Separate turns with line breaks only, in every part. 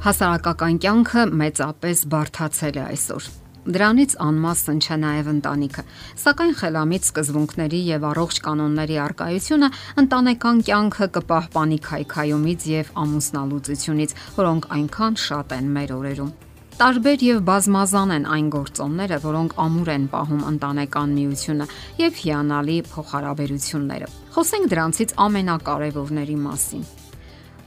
Հասարակական կյանքը մեծապես բարդացել է այսօր։ Դրանից անմասն չէ նաև ընտանիքը։ Սակայն խելամիտ սկզբունքների եւ առողջ կանոնների արկայությունը ընտանեկան կյանքը կպահպանի քայքայումից եւ ամուսնալուծությունից, որոնք այնքան շատ են մեր օրերում։ Տարբեր եւ բազմազան են այն գործոնները, որոնք ամուր են պահում ընտանեկան միությունը եւ հիանալի փոխհարաբերությունները։ Խոսենք դրանցից ամենակարևորների մասին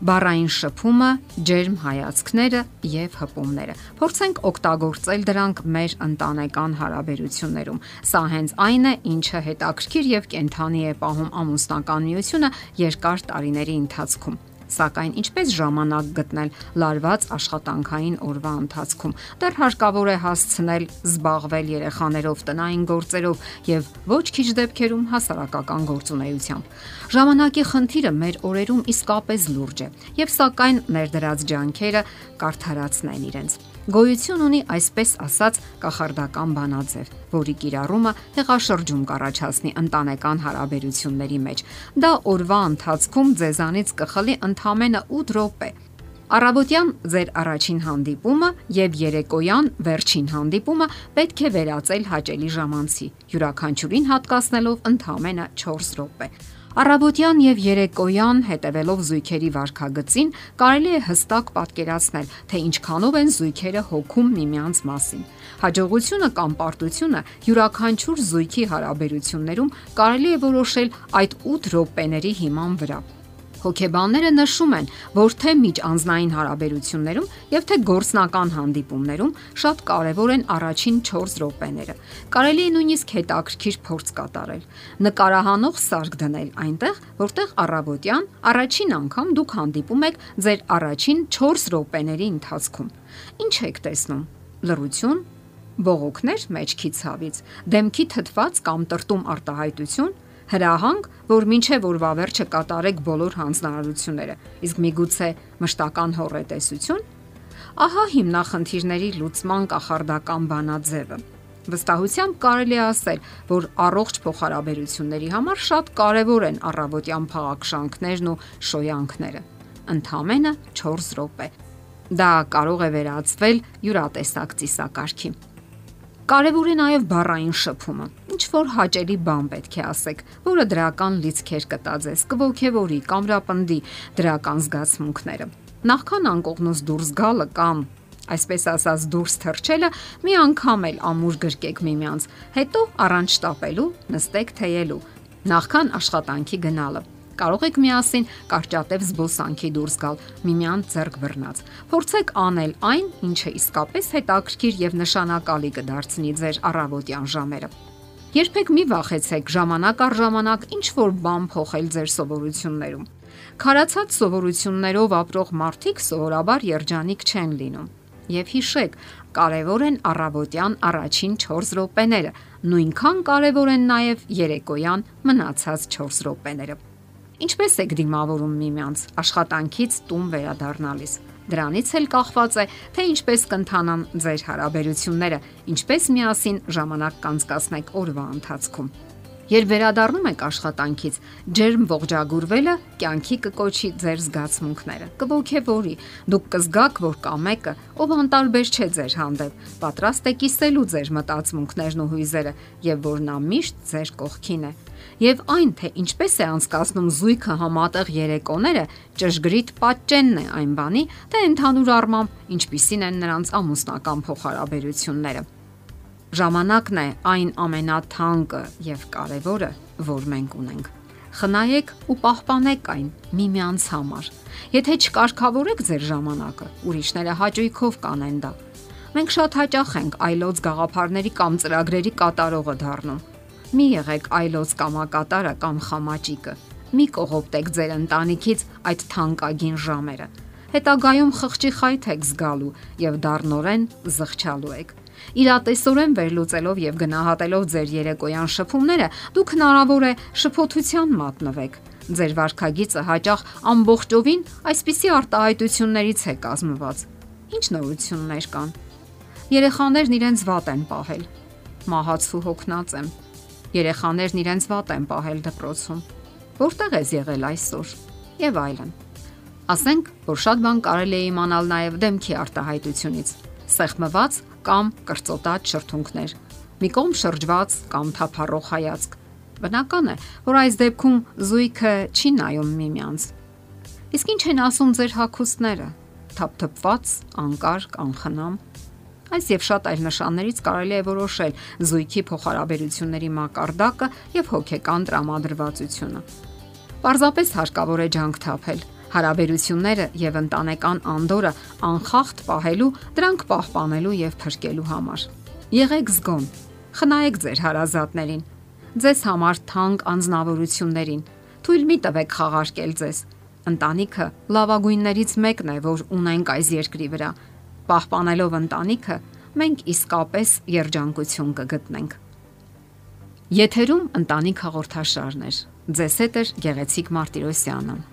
բառային շփումը, ջերմ հայացքները եւ հպումները։ Փորձենք օգտագործել դրանք մեր ընտանեկան հարաբերություններում։ Սա հենց այն է, ինչը հետաքրքիր եւ կենթանի է պահում ամուսնական միությունը երկար տարիների ընթացքում Սակայն ինչպես ժամանակ գտնել լարված աշխատանքային օրվա ընթացքում։ Դեռ հարկավոր է հասցնել զբաղվել երեխաներով, տնային գործերով եւ ոչ քիչ դեպքերում հասարակական գործունեությամբ։ Ժամանակի խնդիրը մեր օրերում իսկապես լուրջ է եւ սակայն ներդրած ջանքերը կարթարացնեն իրենց։ Գոյություն ունի այսպես ասած կախարդական բանաձև, որի կիրառումը հեղաշրջում կառաջացնի ընտանեկան հարաբերությունների մեջ։ Դա օրվա ընթացքում ձեզանից կխլի ընդամենը 8 րոպե։ Արաբոդյան ձեր առաջին հանդիպումը եւ երեկոյան վերջին հանդիպումը պետք է վերածել հաճելի ժամանցի, յուրաքանչյուրին հատկացնելով ընդամենը 4 րոպե։ Առավոտյան եւ երեկոյան հետևելով զույգերի վարքագծին կարելի է հստակ պատկերացնել, թե ինչքանով են զույգերը հոգում միմյանց մասին։ Հաջողությունը կամ պարտությունը յուրաքանչյուր զույգի հարաբերություններում կարելի է որոշել այդ 8 րոպեների հիման վրա։ Հոգեբանները նշում են, որ թե միջանձնային հարաբերություններում եւ թե գործնական հանդիպումներում շատ կարեւոր են առաջին 4 րոպեները։ Կարելի է նույնիսկ հետաքրքիր փորձ կատարել։ Նկարահանող սարք դնել այնտեղ, որտեղ առավոտյան առաջին անգամ դուք հանդիպում եք ձեր առաջին 4 րոպեների ընթացքում։ Ինչ եք տեսնում։ Լռություն, բողոքներ մեջքի ցավից, դեմքի թթված կամ տրտում արտահայտություն, հրահանգ, որ մինչև օրվա վերջը կատարեք բոլոր հանձնարարությունները։ Իսկ միգուցե մշտական հորետեսություն։ Ահա հիմնախնդիրների լուծման կախարդական բանաձևը։ Վստահությամբ կարելի է ասել, որ առողջ փոխհարաբերությունների համար շատ կարևոր են առավոտյան փաղաքշանքներն ու շոյանքները։ Ընթամենը 4 րոպե։ Դա կարող է վերածվել յուրատեսակ ծիսակարգի։ Կարևոր է նաև բառային շփումը։ Ինչ որ հաճելի բան պետք է ասեք, որը դրական լիցքեր կտա ձեզ, կողքեվորի, կամրապնդի դրական զգացմունքները։ Նախքան անկողնոց դուրս գալը կամ այսպես ասած դուրս թռչելը մի անգամ էլ ամուր գրկեք միմյանց, հետո առանց շտապելու նստեք թեյելու։ Նախքան աշխատանքի գնալը Կարող եք միասին կարճատև զբոսանքի դուրս գալ, միմյանց ձեռք բռնած։ Փորձեք անել այն, ինչը իսկապես հետաքրքիր եւ նշանակալի կդարձնի ձեր առավոտյան ժամերը։ Երբեք մի վախեցեք ժամանակ առ ժամանակ ինչ որ բան փոխել ձեր սովորություններում։ Խարացած սովորություններով ապրող մարդիկ սովորաբար երջանիկ չեն լինում։ Եվ հիշեք, կարևոր են առավոտյան առաջին 4 րոպեները, նույնքան կարևոր են նաև երեկոյան մնացած 4 րոպեները։ Ինչպես եք դիմավորում միմյանց աշխատանքից տուն վերադառնալիս։ Դրանից էլ կախված է, թե ինչպես կընթանան ձեր հարաբերությունները, ինչպես միասին ժամանակ կանցկացնեք օրվա ընթացքում։ Երբ վերադառնում եք աշխատանքից, ջերմ ողջագուրվելը կյանքի կկոչի ձեր զգացմունքները։ Կողքեվորի, դուք կզգաք, որ կա մեկը, ով անտարբեր չէ ձեր հանդեպ, պատրաստ է կիսելու ձեր մտածմունքներն ու հույզերը, եւ որ նա միշտ ձեր կողքին է եւ այն թե ինչպես է անցկացնում զույգը համատեղ երեկոները, ճշգրիտ պատճենն է այն բանի, թե ընդհանուր առմամբ ինչպիսին են նրանց ամուսնական փոխհարաբերությունները։ Ժամանակն է այն ամենաթանկը եւ կարեւորը, որ մենք ունենք։ Խնայեք ու պահպանեք այն միմյանց համար։ Եթե չկարգավորեք ձեր ժամանակը, ուրիշները հաճույքով կանեն դա։ Մենք շատ հաճախ ենք այլոց գաղափարների կամ ծրագրերի կատարողը դառնում Մի եղեք այլոց կամակատարը կամ խամաճիկը։ Մի կողոպտեք ձեր ընտանիքից այդ թանկագին ժամերը։ Հետագայում խղճի խայթ եք զգալու եւ դառնորեն զղջալու եք։ Իրատեսորեն վերլուծելով եւ գնահատելով ձեր երեկոյան շփումները, դուք հնարավոր է շփոթության մատնվեք։ Ձեր վարքագիծը հաճախ ամբողջովին այսպիսի արտահայտություններից է կազմված։ Ինչ նորություններ կան։ Երեխաներն իրենց վատ են պահել։ Մահացու հոգնած եմ Երեխաներն իրենց վատ են պահել դպրոցում։ Որտեղ ես եղել այսօր։ Եվ այլն։ Ասենք, որ շատ բան կարելի է իմանալ նաև դեմքի արտահայտությունից։ Սեղմված կամ կրծոտած շրթունքներ, մի կողմ շրջված կամ թափառող հայացք։ Բնական է, որ այս դեպքում զույգը չի նայում միմյանց։ Իսկ ինչ են ասում ձեր հագուստները։ Թափթփված, անկարգ, անխնամ։ Այս եւ շատ այլ նշաններից կարելի է որոշել զույգի փոխհարաբերությունների մակարդակը եւ հոգեկան տրամադրվածությունը։ Պարզապես հարկավոր է ջանք թափել, հարաբերությունները եւ ընտանեկան անդորը անխախտ պահելու, դրանք պահպանելու եւ փրկելու համար։ Եղեք զգոն, խնայեք ձեր հարազատներին, ձեզ համար թանկ անznավորություններին։ Թույլ մի տվեք խաղարկել ձեզ։ Ընտանիքը լավագույններից մեկն է, որ ունենք այս երկրի վրա։ Պահպանելով ընտանիքը, մենք իսկապես երջանկություն կգտնենք։ Եթերում ընտանիք հաղորդաշարն է։ Ձեզ հետ է Գեղեցիկ Մարտիրոսյանը։